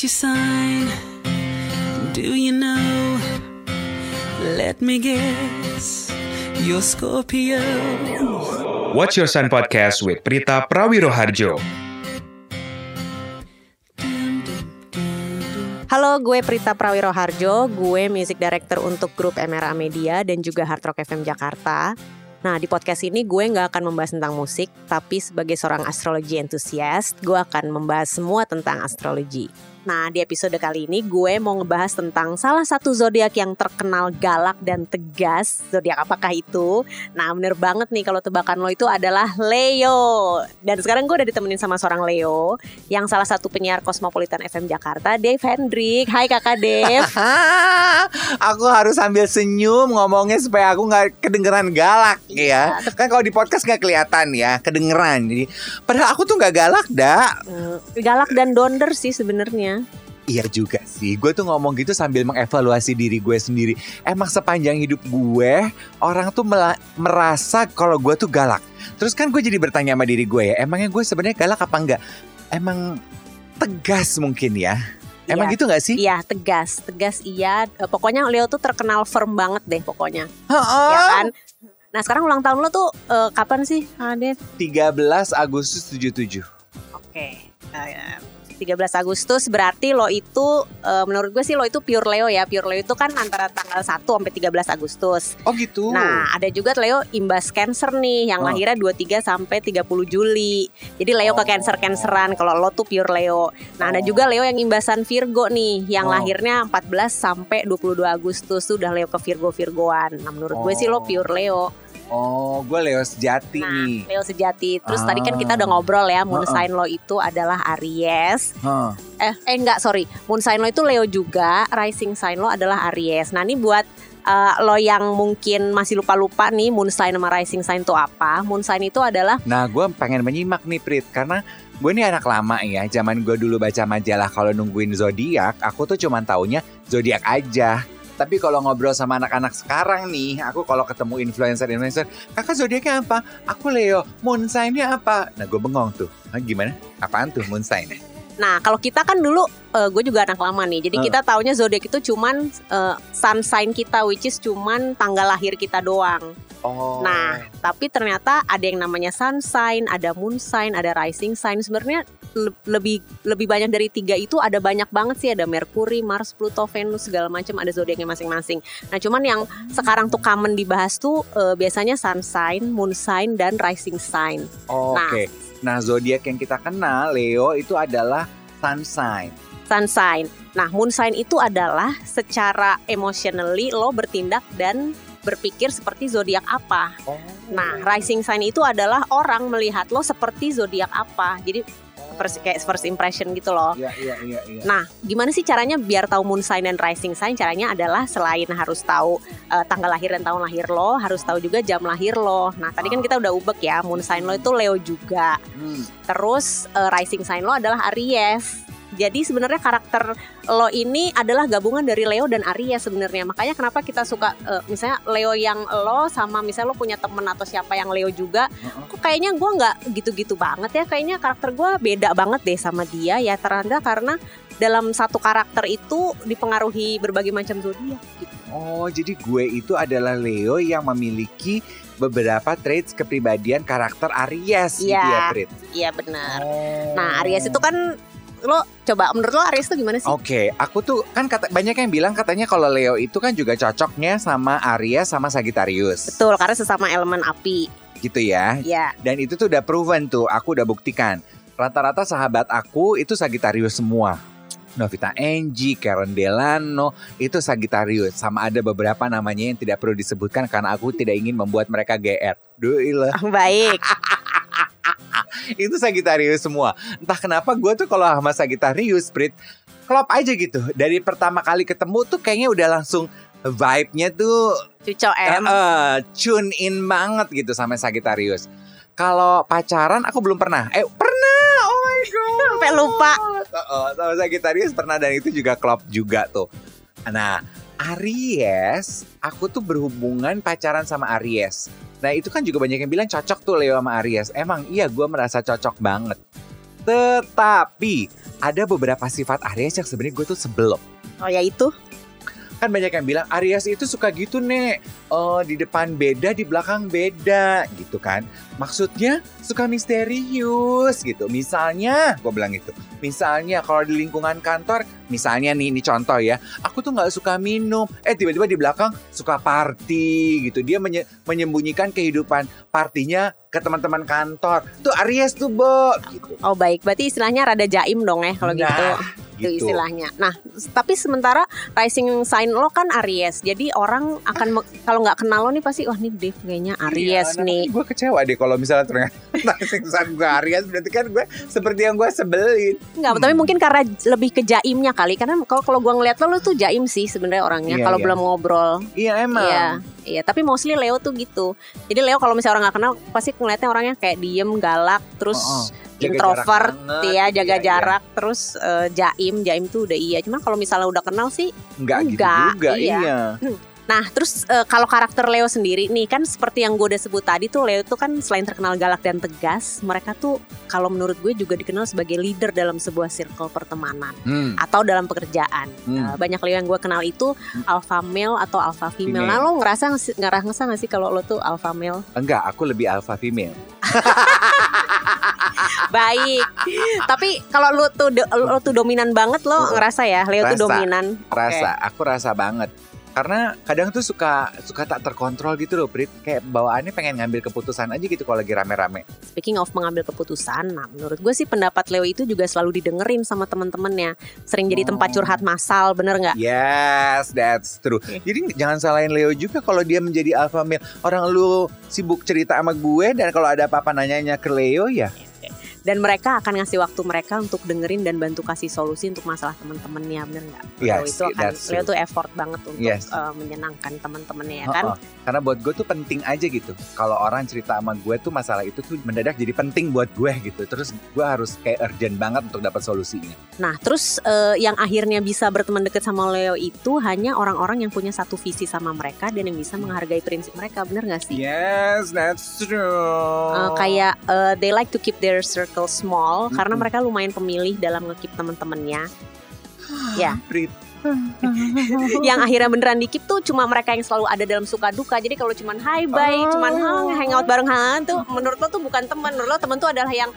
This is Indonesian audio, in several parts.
What's your sign? Do you know? Let me guess. You're Scorpio. Watch Your Sun Podcast with Prita Prawiroharjo. Halo, gue Prita Prawiroharjo, gue music director untuk grup MRA Media dan juga Hard Rock FM Jakarta. Nah, di podcast ini gue nggak akan membahas tentang musik, tapi sebagai seorang astrologi enthusiast, gue akan membahas semua tentang astrologi. Nah, di episode kali ini gue mau ngebahas tentang salah satu zodiak yang terkenal galak dan tegas. Zodiak apakah itu? Nah, bener banget nih kalau tebakan lo itu adalah Leo. Dan sekarang gue udah ditemenin sama seorang Leo yang salah satu penyiar Cosmopolitan FM Jakarta, Dave Hendrik. Hai Kakak Dave. aku harus sambil senyum ngomongnya supaya aku nggak kedengeran galak ya. Kan kalau di podcast nggak kelihatan ya, kedengeran. Jadi padahal aku tuh nggak galak, dah. Hmm, galak dan donder sih sebenarnya. Iya juga sih, gue tuh ngomong gitu sambil mengevaluasi diri gue sendiri. Emang sepanjang hidup gue, orang tuh merasa kalau gue tuh galak. Terus kan gue jadi bertanya sama diri gue ya, emangnya gue sebenarnya galak apa enggak? Emang tegas mungkin ya? Emang Iya. gitu gak sih? Iya tegas, tegas iya. Eh, Pokoknya Leo tuh terkenal firm banget deh pokoknya, Heeh. ya kan? Nah sekarang ulang tahun lo tuh eh, kapan sih, Dev? 13 Agustus 77. Oke. Eh, 13 Agustus berarti lo itu eh, menurut gue sih lo itu pure Leo ya. Pure Leo itu kan antara tanggal 1 sampai 13 Agustus. Oh gitu. Nah, ada juga Leo imbas Cancer nih yang Oh. lahirnya 23 sampai 30 Juli. Jadi Leo ke Oh. Cancer-Canceran kalau lo tuh pure Leo. Nah, ada Oh. juga Leo yang imbasan Virgo nih yang Oh. lahirnya 14 sampai 22 Agustus tuh udah Leo ke Virgo-Virgoan. Nah, menurut gue sih lo Oh. pure Leo. Oh, gue Leo sejati Nah, nih. Leo sejati. Terus tadi kan Ah. kita udah ngobrol ya, moon sign lo itu adalah Aries. Hah. Eh, eh enggak, sorry. Moon sign lo itu Leo juga, rising sign lo adalah Aries. Nah, ini buat eh, lo yang mungkin masih lupa-lupa nih moon sign sama rising sign itu apa? Moon sign itu adalah Nah, gue pengen menyimak nih, Prit, karena gue ini anak lama ya. Zaman gue dulu baca majalah kalau nungguin zodiak, aku tuh cuman taunya zodiak aja. Tapi kalau ngobrol sama anak-anak sekarang nih, aku kalau ketemu influencer-influencer, kakak zodiaknya apa? Aku Leo, moon sign-nya apa? Nah, gue bengong tuh. Hah, gimana? Apaan tuh moon sign? Nah, kalau kita kan dulu eh, gue juga anak lama nih. Jadi Eh. kita taunya zodiak itu cuman eh, sun sign kita which is cuman tanggal lahir kita doang. Oh. Nah, tapi ternyata ada yang namanya sun sign, ada moon sign, ada rising sign. Sebenarnya le- lebih lebih banyak dari tiga itu ada banyak banget sih ada Merkuri, Mars, Pluto, Venus segala macam ada zodiaknya masing-masing. Nah, cuman yang sekarang tuh common dibahas tuh eh, biasanya sun sign, moon sign dan rising sign. Oke. Nah, zodiak yang kita kenal, Leo itu adalah sun sign. Sun sign. Nah, moon sign itu adalah secara emotionally lo bertindak dan berpikir seperti zodiak apa. Oh. Nah, rising sign itu adalah orang melihat lo seperti zodiak apa. Jadi first, kayak first impression gitu loh. Iya, iya, iya, iya. Nah, gimana sih caranya biar tahu moon sign dan rising sign? Caranya adalah selain harus tahu eh, tanggal lahir dan tahun lahir lo, harus tahu juga jam lahir lo. Nah, tadi kan kita udah ubek ya, moon sign lo itu Leo juga. Hmm. Terus eh, rising sign lo adalah Aries. Jadi sebenarnya karakter lo ini adalah gabungan dari Leo dan Aries sebenarnya. Makanya kenapa kita suka eh, misalnya Leo yang lo sama misalnya lo punya temen atau siapa yang Leo juga, kok kayaknya gue nggak gitu-gitu banget ya. Kayaknya karakter gue beda banget deh sama dia ya. Teranda karena dalam satu karakter itu dipengaruhi berbagai macam zodiak. Gitu. Oh, jadi gue itu adalah Leo yang memiliki beberapa traits kepribadian karakter Aries gitu Iya. ya, Prit? Iya benar. Oh. Nah Aries itu kan lo coba menurut lo Aries itu gimana sih? Oke, aku tuh kan kata banyak yang bilang katanya kalau Leo itu kan juga cocoknya sama Aries sama Sagittarius. Betul karena sesama elemen api. Gitu ya. Ya. Dan itu tuh udah proven tuh, aku udah buktikan. Rata-rata sahabat aku itu Sagittarius semua. Novita Angie, Karen Delano, itu Sagittarius. Sama ada beberapa namanya yang tidak perlu disebutkan karena aku tidak ingin membuat mereka GR. Duh ilah. Baik. itu Sagittarius semua. Entah kenapa gue tuh kalau sama Sagittarius, Prit, klop aja gitu. Dari pertama kali ketemu tuh kayaknya udah langsung vibe-nya tuh Cuco M. eh, tune in banget gitu sama Sagittarius. Kalau pacaran aku belum pernah. Eh pernah, oh my god. Sampai lupa. Oh, sama Sagittarius pernah dan itu juga klop juga tuh. Nah, Aries, aku tuh berhubungan pacaran sama Aries. Nah itu kan juga banyak yang bilang cocok tuh Leo sama Aries. Emang iya gue merasa cocok banget. Tetapi ada beberapa sifat Aries yang sebenarnya gue tuh sebelum. Oh ya itu. Kan banyak yang bilang Aries itu suka gitu nek. Eh, Di depan beda, di belakang beda. Gitu kan. Maksudnya suka misterius gitu. Misalnya, gue bilang gitu. Misalnya kalau di lingkungan kantor Misalnya nih, ini contoh ya. Aku tuh nggak suka minum. Eh tiba-tiba di belakang suka party gitu. Dia menye- menyembunyikan kehidupan partinya ke teman-teman kantor. Tuh Aries tuh Bo gitu. Oh baik, berarti istilahnya rada jaim dong ya kalau Nah, gitu. Itu gitu. istilahnya. Nah, tapi sementara rising sign lo kan Aries. Jadi orang akan me- kalau nggak kenal lo nih pasti wah nih Dave kayaknya Aries nih. Gue kecewa deh kalau misalnya ternyata saat gue Aries berarti kan gue seperti yang gue sebelin. Enggak, tapi mungkin karena lebih ke jaimnya kali. Karena kalau kalau gua ngeliat lo lo tuh jaim sih sebenarnya orangnya Iya, kalau iya. belum ngobrol. Iya emang. Iya, iya. Tapi mostly Leo tuh gitu. Jadi Leo kalau misalnya orang nggak kenal pasti ngeliatnya orangnya kayak diem, galak, terus Oh, Jaga introvert, jarak banget, ya jaga iya, iya. jarak, terus eh, jaim, jaim tuh udah iya. Cuman kalau misalnya udah kenal sih Enggak gitu Enggak, juga iya. iya. Nah, terus eh, kalau karakter Leo sendiri nih kan seperti yang gue udah sebut tadi tuh Leo tuh kan selain terkenal galak dan tegas, mereka tuh kalau menurut gue juga dikenal sebagai leader dalam sebuah circle pertemanan Hmm. atau dalam pekerjaan. Hmm. Eh, banyak Leo yang gue kenal itu alpha male atau alpha female. Female. Nah, lo ngerasa ngerasa nggak sih kalau lo tuh alpha male? Enggak, aku lebih alpha female. Baik. Tapi kalau lo tuh do- lo tuh dominan banget lo ngerasa ya Leo tuh rasa. dominan. Rasa, aku rasa banget. Karena kadang tuh suka suka tak terkontrol gitu loh, Prit. Kayak bawaannya pengen ngambil keputusan aja gitu kalau lagi rame-rame. Speaking of mengambil keputusan, nah menurut gue sih pendapat Leo itu juga selalu didengerin sama temen-temennya. Sering jadi tempat Oh. curhat massal, bener nggak? Yes, that's true. Jadi jangan salahin Leo juga kalau dia menjadi alpha male. Orang lu sibuk cerita sama gue dan kalau ada apa-apa nanyanya ke Leo ya. Dan mereka akan ngasih waktu mereka untuk dengerin dan bantu kasih solusi untuk masalah temen-temennya, bener nggak? Yes, itu akan true. tuh effort banget untuk Yes. eh, menyenangkan temen-temennya ya kan? Heeh. Karena buat gue tuh penting aja gitu. Kalau orang cerita sama gue tuh masalah itu tuh mendadak jadi penting buat gue gitu. Terus gue harus kayak urgent banget untuk dapat solusinya. Nah, terus eh, yang akhirnya bisa berteman dekat sama Leo itu hanya orang-orang yang punya satu visi sama mereka dan yang bisa menghargai prinsip mereka, bener nggak sih? Yes, that's true. Eh, kayak eh, they like to keep their circle small karena Mm-mm. mereka lumayan pemilih dalam nge-keep temen-temennya. ya. Prit. yang akhirnya beneran di-keep tuh cuma mereka yang selalu ada dalam suka duka. Jadi kalau cuman hi bye, Oh. cuman "Ah, hangout bareng han tuh menurut lo tuh bukan teman. Menurut lo teman tuh adalah yang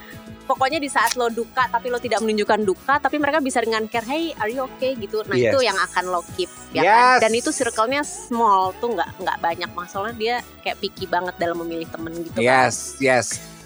pokoknya di saat lo duka tapi lo tidak menunjukkan duka tapi mereka bisa dengan care hey are you okay gitu nah Yes. itu yang akan lo keep ya Yes. kan dan itu circle-nya small tuh nggak nggak banyak masalah dia kayak picky banget dalam memilih temen gitu kan Yes,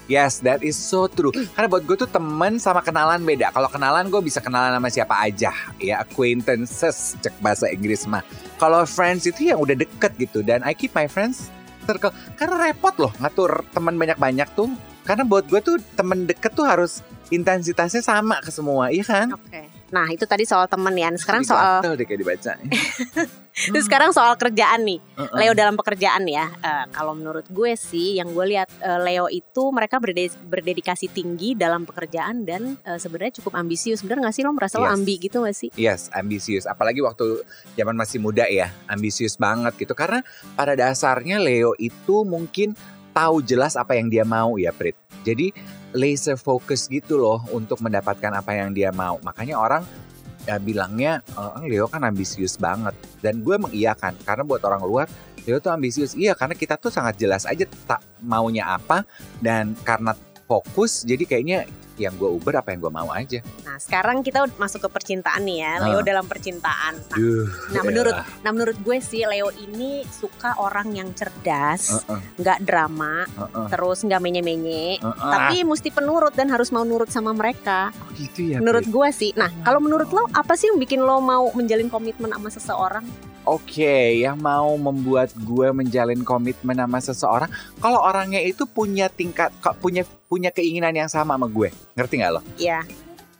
yes. That is so true. Karena buat gue tuh temen sama kenalan beda. Kalau kenalan gue bisa kenalan sama siapa aja. Ya, acquaintances, cek bahasa Inggris mah. Kalau friends itu yang udah deket gitu. Dan I keep my friends circle. Karena repot loh ngatur teman banyak-banyak tuh. Karena buat gue tuh temen deket tuh harus intensitasnya sama ke semua, iya kan? Oke. Nah itu tadi soal temen ya. Sekarang Jadi soal deh kayak dibaca. terus sekarang soal kerjaan nih. Leo dalam pekerjaan ya. Eh, kalau menurut gue sih, yang gue lihat eh, Leo itu mereka berde- berdedikasi tinggi dalam pekerjaan dan eh, sebenarnya cukup ambisius. Bener gak sih lo merasa lo Yes. ambi gitu gak sih? Yes, ambisius. Apalagi waktu zaman masih muda ya, ambisius banget gitu. Karena pada dasarnya Leo itu mungkin tahu jelas apa yang dia mau ya, Prit. Jadi laser focus gitu loh untuk mendapatkan apa yang dia mau. Makanya orang ya bilangnya "Eh, Leo kan ambisius banget. Dan gue mengiyakan karena buat orang luar Leo tuh ambisius. Iya, karena kita tuh sangat jelas aja tak maunya apa dan karena fokus jadi kayaknya yang gue uber apa yang gue mau aja. Nah sekarang kita masuk ke percintaan nih ya. Leo Ah. dalam percintaan. Nah, Duh, nah, menurut elah. nah menurut gue sih Leo ini suka orang yang cerdas, nggak drama, heeh, terus nggak menye-menye. heeh. Tapi mesti penurut dan harus mau nurut sama mereka. Oh, gitu ya. Menurut gue sih. Nah, kalau menurut lo apa sih yang bikin lo mau menjalin komitmen sama seseorang? Oke, yang mau membuat gue menjalin komitmen sama seseorang, kalau orangnya itu punya tingkat, punya punya keinginan yang sama sama gue, ngerti nggak lo? Ya,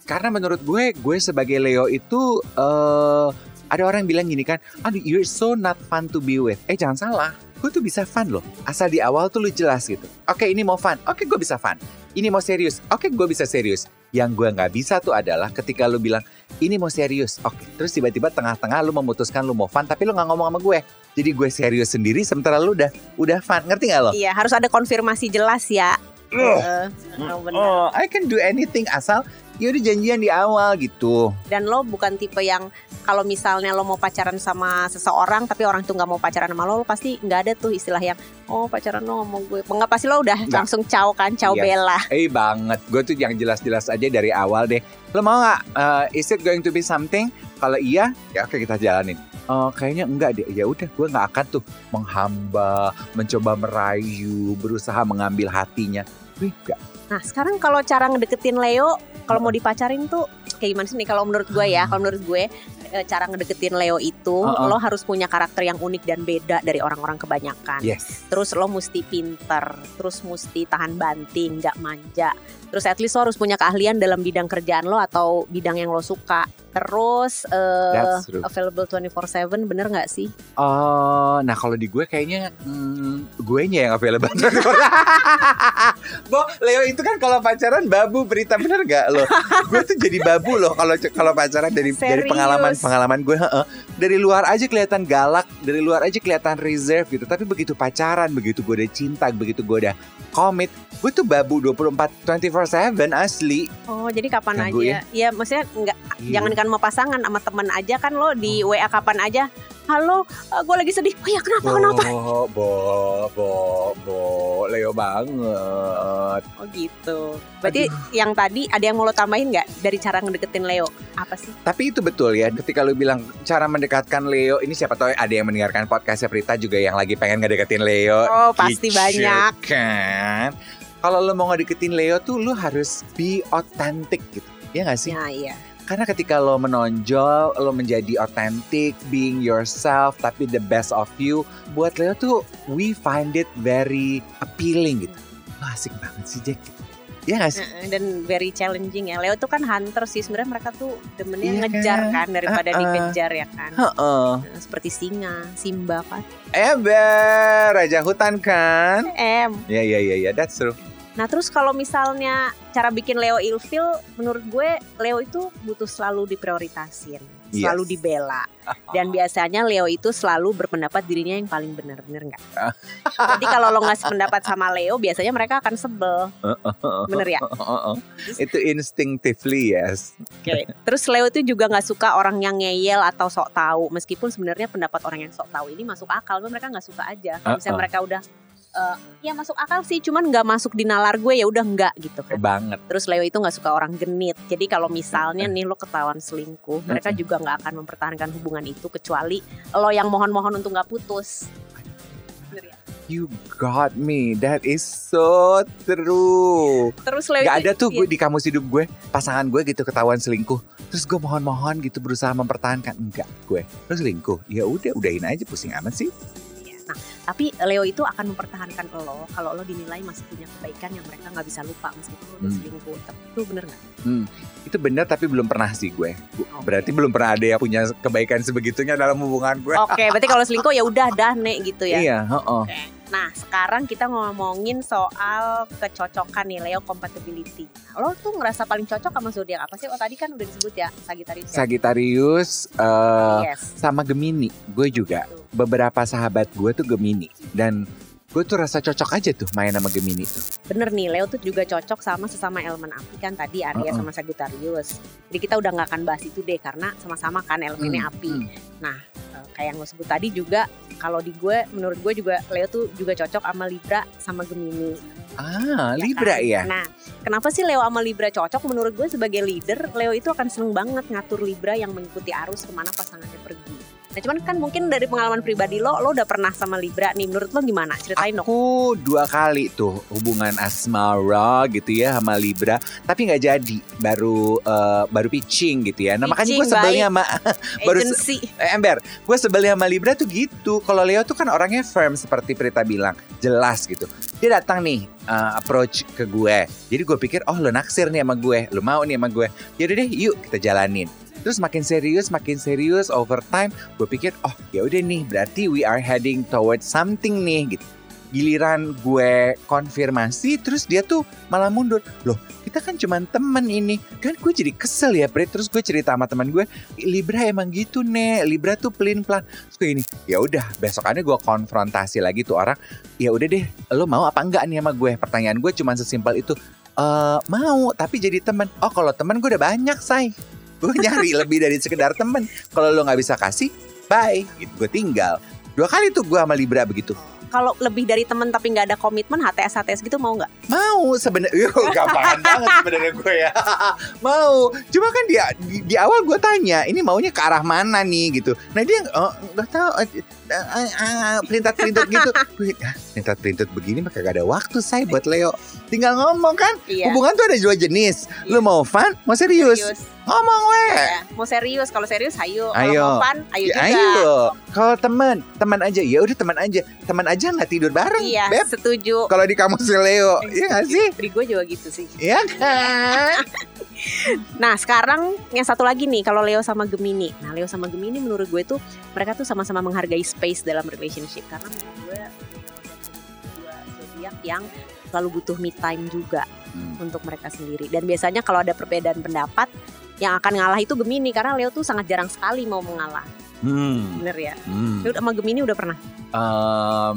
Karena menurut gue, gue sebagai Leo itu eh ada orang yang bilang gini kan, aduh you're so not fun to be with. Eh jangan salah, gue tuh bisa fun loh. Asal di awal tuh lu jelas gitu. Oke ini mau fun, oke gue bisa fun. Ini mau serius, oke gue bisa serius. Yang gue nggak bisa tuh adalah ketika lu bilang ini mau serius, oke. Terus tiba-tiba tengah-tengah lu memutuskan lu mau fun, tapi lu nggak ngomong sama gue. Jadi gue serius sendiri, sementara lu udah udah fun, ngerti nggak lo? iya harus ada konfirmasi jelas ya. Oh, bener. Oh, I can do anything asal ya udah janjian di awal gitu. Dan lo bukan tipe yang kalau misalnya lo mau pacaran sama seseorang tapi orang tuh nggak mau pacaran sama lo, lo pasti nggak ada tuh istilah yang oh pacaran lo mau gue. Enggak pasti lo udah Nggak. langsung caw kan, caw Yes. bella. Eh banget, gue tuh yang jelas-jelas aja dari awal deh. Lo mau nggak? uh, is it going to be something? Kalau iya, ya oke kita jalanin. Oh, kayaknya enggak deh. Ya udah, gue nggak akan tuh menghamba, mencoba merayu, berusaha mengambil hatinya. Wih, enggak. Nah sekarang kalau cara ngedeketin Leo, kalau mau dipacarin tuh kayak gimana sih nih? Kalau menurut gue ya, kalau menurut gue eh, cara ngedeketin Leo itu Uh-uh. lo harus punya karakter yang unik dan beda dari orang-orang kebanyakan. Yes. Terus lo mesti pinter, terus mesti tahan banting, nggak manja. Terus at least lo harus punya keahlian dalam bidang kerjaan lo atau bidang yang lo suka. Terus true. available 24/7 bener nggak sih? Oh, nah kalau di gue kayaknya hmm, gue yang available. Bo, Leo itu kan kalau pacaran babu berita bener gak lo? gue tuh jadi babu loh kalau kalau pacaran dari dari Serius? pengalaman pengalaman gue. heeh. Dari luar aja kelihatan galak, dari luar aja kelihatan reserve gitu. Tapi begitu pacaran, begitu gue udah cinta, begitu gue udah komit, gue tuh babu 24 24/7 asli. Oh jadi kapan Gangguin. aja? Ya maksudnya nggak Iya. jangan kan mau pasangan sama temen aja kan lo di WA kapan aja. Halo, gue lagi sedih. Oh ya kenapa kenapa? Bo, bo, bo, bo, Leo banget. Oh gitu. Berarti yang tadi ada yang mau lo tambahin nggak dari cara ngedeketin Leo? Apa sih? Tapi itu betul ya, ketika lu bilang cara mendekatkan Leo, ini siapa tahu ada yang mendengarkan podcastnya Prita juga yang lagi pengen ngedeketin Leo. Oh pasti Gitu banyak. Kan? Kalau lu mau ngedeketin Leo tuh lu harus be authentic gitu. Ya gak sih? Ya iya. Karena ketika lo menonjol, lo menjadi authentic, being yourself, tapi the best of you, buat Leo tuh we find it very appealing gitu. Wah, asik banget sih Jack. Gitu. Ya gak sih? Dan very challenging ya. Leo tuh kan hunter sih. Sebenarnya mereka tuh demennya Iya ngejar kan? kan, daripada Uh-uh. dikejar ya kan. Heeh. Nah, Seperti singa, Simba kan. Eber, raja hutan kan? M. Ya ya ya ya, that's true. Nah terus kalau misalnya cara bikin Leo ilfil, menurut gue Leo itu butuh selalu diprioritasin, selalu Yes. dibela. Dan biasanya Leo itu selalu berpendapat dirinya yang paling benar, bener nggak? Jadi kalau lo nggak sependapat sama Leo, biasanya mereka akan sebel, bener ya? Itu instinctively yes. Oke. Terus Leo itu juga nggak suka orang yang ngeyel atau sok tahu, meskipun sebenarnya pendapat orang yang sok tahu ini masuk akal, tapi mereka nggak suka aja. Kalau misalnya mereka udah eh, ya masuk akal sih, cuman nggak masuk di nalar gue ya udah nggak gitu kan. Banget. Terus Leo itu nggak suka orang genit. Jadi kalau misalnya nih lo ketahuan selingkuh, mereka juga nggak akan mempertahankan hubungan itu kecuali lo yang mohon-mohon untuk nggak putus. You got me. That is so true. Terus Leo Gak ada tuh iya. gue di kamus hidup gue pasangan gue gitu ketahuan selingkuh. Terus gue mohon-mohon gitu berusaha mempertahankan enggak gue. Terus selingkuh. Ya udah udahin aja pusing amat sih. Tapi Leo itu akan mempertahankan lo kalau lo dinilai masih punya kebaikan yang mereka nggak bisa lupa meskipun lo udah Hmm. selingkuh. Tapi itu bener nggak? Itu benar tapi belum pernah sih gue. Oke. Berarti belum pernah ada yang punya kebaikan sebegitunya dalam hubungan gue. Oke, berarti kalau selingkuh ya udah dah nek gitu ya. Iya, heeh. Oke. Nah, sekarang kita ngomongin soal kecocokan nih Leo compatibility. Lo tuh ngerasa paling cocok sama zodiak apa sih? Oh, tadi kan udah disebut ya Sagittarius. ya? Sagittarius eh, yes. sama Gemini. Gue juga. Tuh. Beberapa sahabat gue tuh Gemini dan gue tuh rasa cocok aja tuh main sama Gemini tuh. Bener nih, Leo tuh juga cocok sama sesama elemen api kan tadi Aries Uh-uh. sama Sagittarius. Jadi kita udah nggak akan bahas itu deh karena sama-sama kan elemennya Hmm, api. hmm. Nah, eh, kayak yang lo sebut tadi juga kalau di gue, menurut gue juga Leo tuh juga cocok sama Libra sama Gemini. Ah, ya Libra kan? ya. Nah, kenapa sih Leo sama Libra cocok? Menurut gue sebagai leader, Leo itu akan seneng banget ngatur Libra yang mengikuti arus ke mana pasangannya pergi. Nah, cuman kan mungkin dari pengalaman pribadi lo, lo udah pernah sama Libra nih. Menurut lo gimana? Ceritain dong. Aku dua kali tuh hubungan asmara gitu ya sama Libra, tapi nggak jadi. Baru eh, baru pitching gitu ya. Nah makanya gue sebelnya sama baru se- eh, Ember, gue sebelnya sama Libra tuh gitu. Kalau Leo tuh kan orangnya firm seperti Prita bilang, jelas gitu. Dia datang nih eh, approach ke gue. Jadi gue pikir, oh lo naksir nih sama gue, lo mau nih sama gue. Yaudah deh, yuk kita jalanin. Terus makin serius, makin serius over time, gue pikir, oh ya udah nih, berarti we are heading towards something nih gitu. giliran gue konfirmasi terus dia tuh malah mundur. Loh kita kan cuman temen ini. Kan gue jadi kesel ya Prit terus gue cerita sama teman gue Libra emang gitu nek. Libra tuh pelin pelan terus gue ini ya udah besokannya gue konfrontasi lagi tuh orang. Ya udah deh lo mau apa enggak nih sama gue? Pertanyaan gue cuman sesimpel itu eh mau tapi jadi teman oh kalau teman gue udah banyak say gue nyari lebih dari sekedar temen. Kalau lo nggak bisa kasih bye. Gitu gue tinggal. Dua kali tuh gue sama Libra begitu Kalau lebih dari temen tapi nggak ada komitmen HTS HTS gitu mau nggak? mau sebenarnya gampang banget sebenarnya gue ya. Mau cuma kan dia di, di awal gue tanya ini maunya ke arah mana nih? gitu. Nah dia oh, nggak tahu perintat perintat gitu. Gue, "Ah, perintat perintat begini mah kagak ada waktu saya buat Leo. Tinggal ngomong kan Iya. hubungan tuh ada dua jenis. Lu mau fun mau serius, ngomong weh Ya, mau serius kalau serius ayo. Kalau Ayo. mau fun ayo Ya, juga. ayo. Kalau teman teman aja. Ya udah teman aja. Teman aja nggak tidur bareng Iya, beb setuju. kalau di kamus Leo iya nggak sih Di gue juga gitu sih. Iya kan Nah sekarang yang satu lagi nih kalau Leo sama Gemini. Nah Leo sama Gemini menurut gue tuh mereka tuh sama-sama menghargai space dalam relationship karena menurut gue zodiak yang selalu butuh me time juga Hmm. untuk mereka sendiri. Dan biasanya kalau ada perbedaan pendapat yang akan ngalah itu Gemini karena Leo tuh sangat jarang sekali mau mengalah. Hmm. Bener ya? Hmm. Lu sama Gemini udah pernah? Em,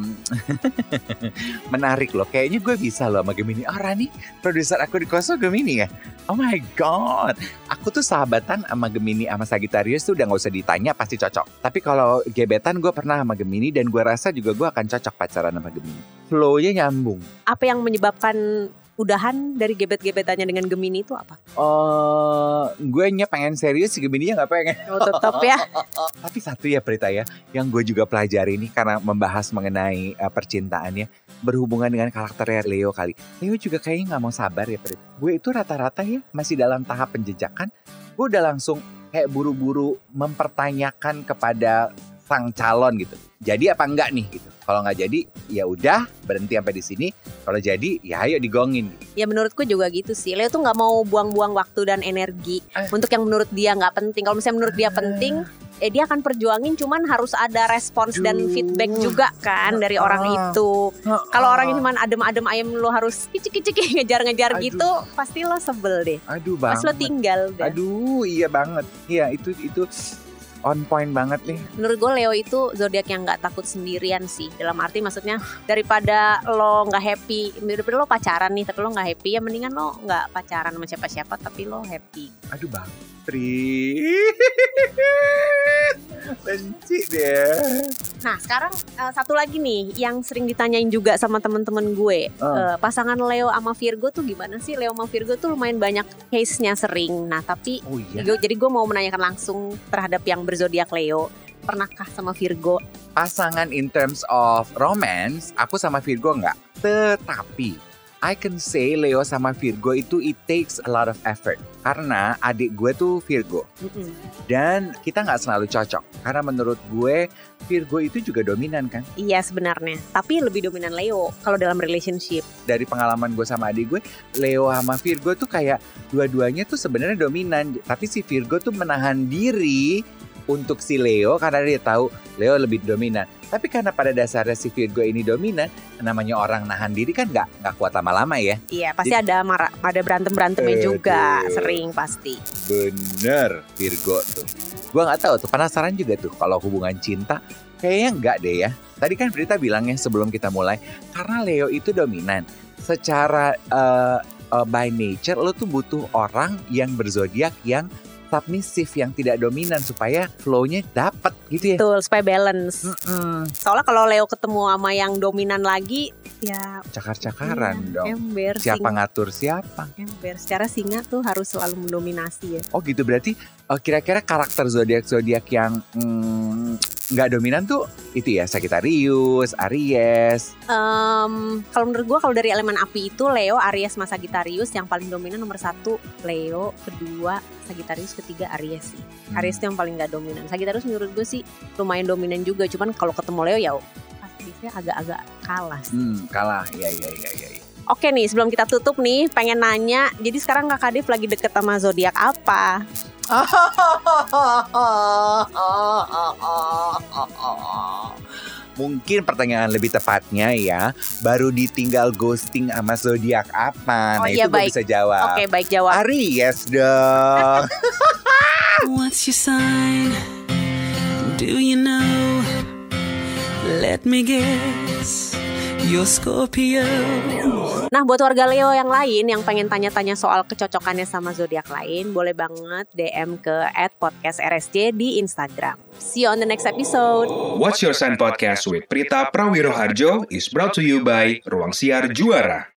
menarik loh. Kayaknya gue bisa loh sama Gemini. Oh Rani, produser aku di Koso Gemini ya? Oh my God. Aku tuh sahabatan sama Gemini sama Sagittarius tuh udah gak usah ditanya pasti cocok. Tapi kalau gebetan gue pernah sama Gemini dan gue rasa juga gue akan cocok pacaran sama Gemini. Flow-nya nyambung. Apa yang menyebabkan udahan dari gebet-gebetannya dengan Gemini itu apa? Oh, gue nya pengen serius, si Gemini-nya gak pengen. Oh, tetap ya. Tapi satu ya Prita ya, yang gue juga pelajari nih karena membahas mengenai uh, percintaannya berhubungan dengan karakternya Leo kali. Leo juga kayaknya nggak mau sabar ya Prit. Gue itu rata-rata ya masih dalam tahap penjejakan. Gue udah langsung kayak buru-buru mempertanyakan kepada sang calon gitu. Jadi apa enggak nih gitu. Kalau nggak jadi ya udah berhenti sampai di sini. Kalau jadi ya ayo digongin. Ya menurutku juga gitu sih. Leo tuh nggak mau buang-buang waktu dan energi Eh. untuk yang menurut dia nggak penting. Kalau misalnya menurut dia penting, eh dia akan perjuangin. Cuman harus ada respons dan Aduh. feedback juga kan dari orang Ah. itu. Kalau orang yang ini cuma adem-adem ayam lo harus kicik-kicik ngejar-ngejar gitu, pasti lo sebel deh. Aduh Pas lo banget. tinggal deh. Aduh iya banget. Iya itu itu on point banget nih. Menurut gue Leo itu zodiak yang nggak takut sendirian sih. Dalam arti maksudnya daripada lo nggak happy, daripada lo pacaran nih tapi lo nggak happy ya mendingan lo nggak pacaran sama siapa-siapa tapi lo happy. Aduh bang Tri. Benci deh Nah sekarang eh, satu lagi nih yang sering ditanyain juga sama temen-temen gue. Ah. Eh, pasangan Leo sama Virgo tuh gimana sih? Leo sama Virgo tuh lumayan banyak case-nya sering. Nah tapi Oh iya? Gue- jadi gue mau menanyakan langsung terhadap yang berzodiak Leo. Pernahkah sama Virgo? Pasangan in terms of romance Aku sama Virgo enggak Tetapi I can say Leo sama Virgo itu it takes a lot of effort Karena adik gue tuh Virgo. Mm-mm. Dan kita nggak selalu cocok. Karena menurut gue Virgo itu juga dominan kan? Iya sebenarnya. Tapi lebih dominan Leo kalau dalam relationship. Dari pengalaman gue sama adik gue Leo sama Virgo tuh kayak Dua-duanya tuh sebenarnya dominan. Tapi si Virgo tuh menahan diri Untuk si Leo Karena dia tahu Leo lebih dominan Tapi karena pada dasarnya si Virgo ini dominan Namanya orang nahan diri kan nggak nggak kuat lama-lama ya. Iya pasti ada marah, ada berantem berantemnya juga sering pasti. Bener Virgo tuh. Gue nggak tahu tuh penasaran juga tuh Kalau hubungan cinta. Kayaknya enggak deh ya. Tadi kan Berita bilangnya sebelum kita mulai Karena Leo itu dominan. Secara eh, eh, by nature Lo tuh butuh orang yang berzodiak yang submisif Yang tidak dominan Supaya flow-nya dapet gitu ya Betul supaya balance. Mm-mm. Soalnya kalau Leo ketemu sama yang dominan lagi, ya Cakar-cakaran iya, dong ember. Siapa singa, ngatur siapa ember. Secara singa tuh harus selalu mendominasi ya. Oh gitu berarti eh, kira-kira karakter zodiak-zodiak yang mm, nggak dominan tuh itu ya Sagittarius, Aries. Em, kalau menurut gue kalau dari elemen api itu Leo, Aries, sama Sagittarius yang paling dominan nomor satu Leo, kedua Sagittarius, ketiga Aries sih. Hmm. Aries tuh yang paling nggak dominan. Sagittarius menurut gue sih lumayan dominan juga. Cuman kalau ketemu Leo ya biasanya agak-agak kalah sih. Hmm, kalah. Ya ya ya ya. ya. Oke nih, sebelum kita tutup nih, pengen nanya. Jadi sekarang Kak Kadif lagi deket sama zodiak apa? Mungkin pertanyaan lebih tepatnya ya, baru ditinggal ghosting sama zodiak apa? Oh, nah iya, itu gue baik. bisa jawab. Oke, baik jawab. Aries dong. What's your sign? Do you know? Let me guess. Scorpio. Nah, buat warga Leo yang lain yang pengen tanya-tanya soal kecocokannya sama zodiak lain, boleh banget DM ke @podcastrsj di Instagram. See you on the next episode. What's Your Sign Podcast with Prita Prawiroharjo is brought to you by Ruang Siar Juara.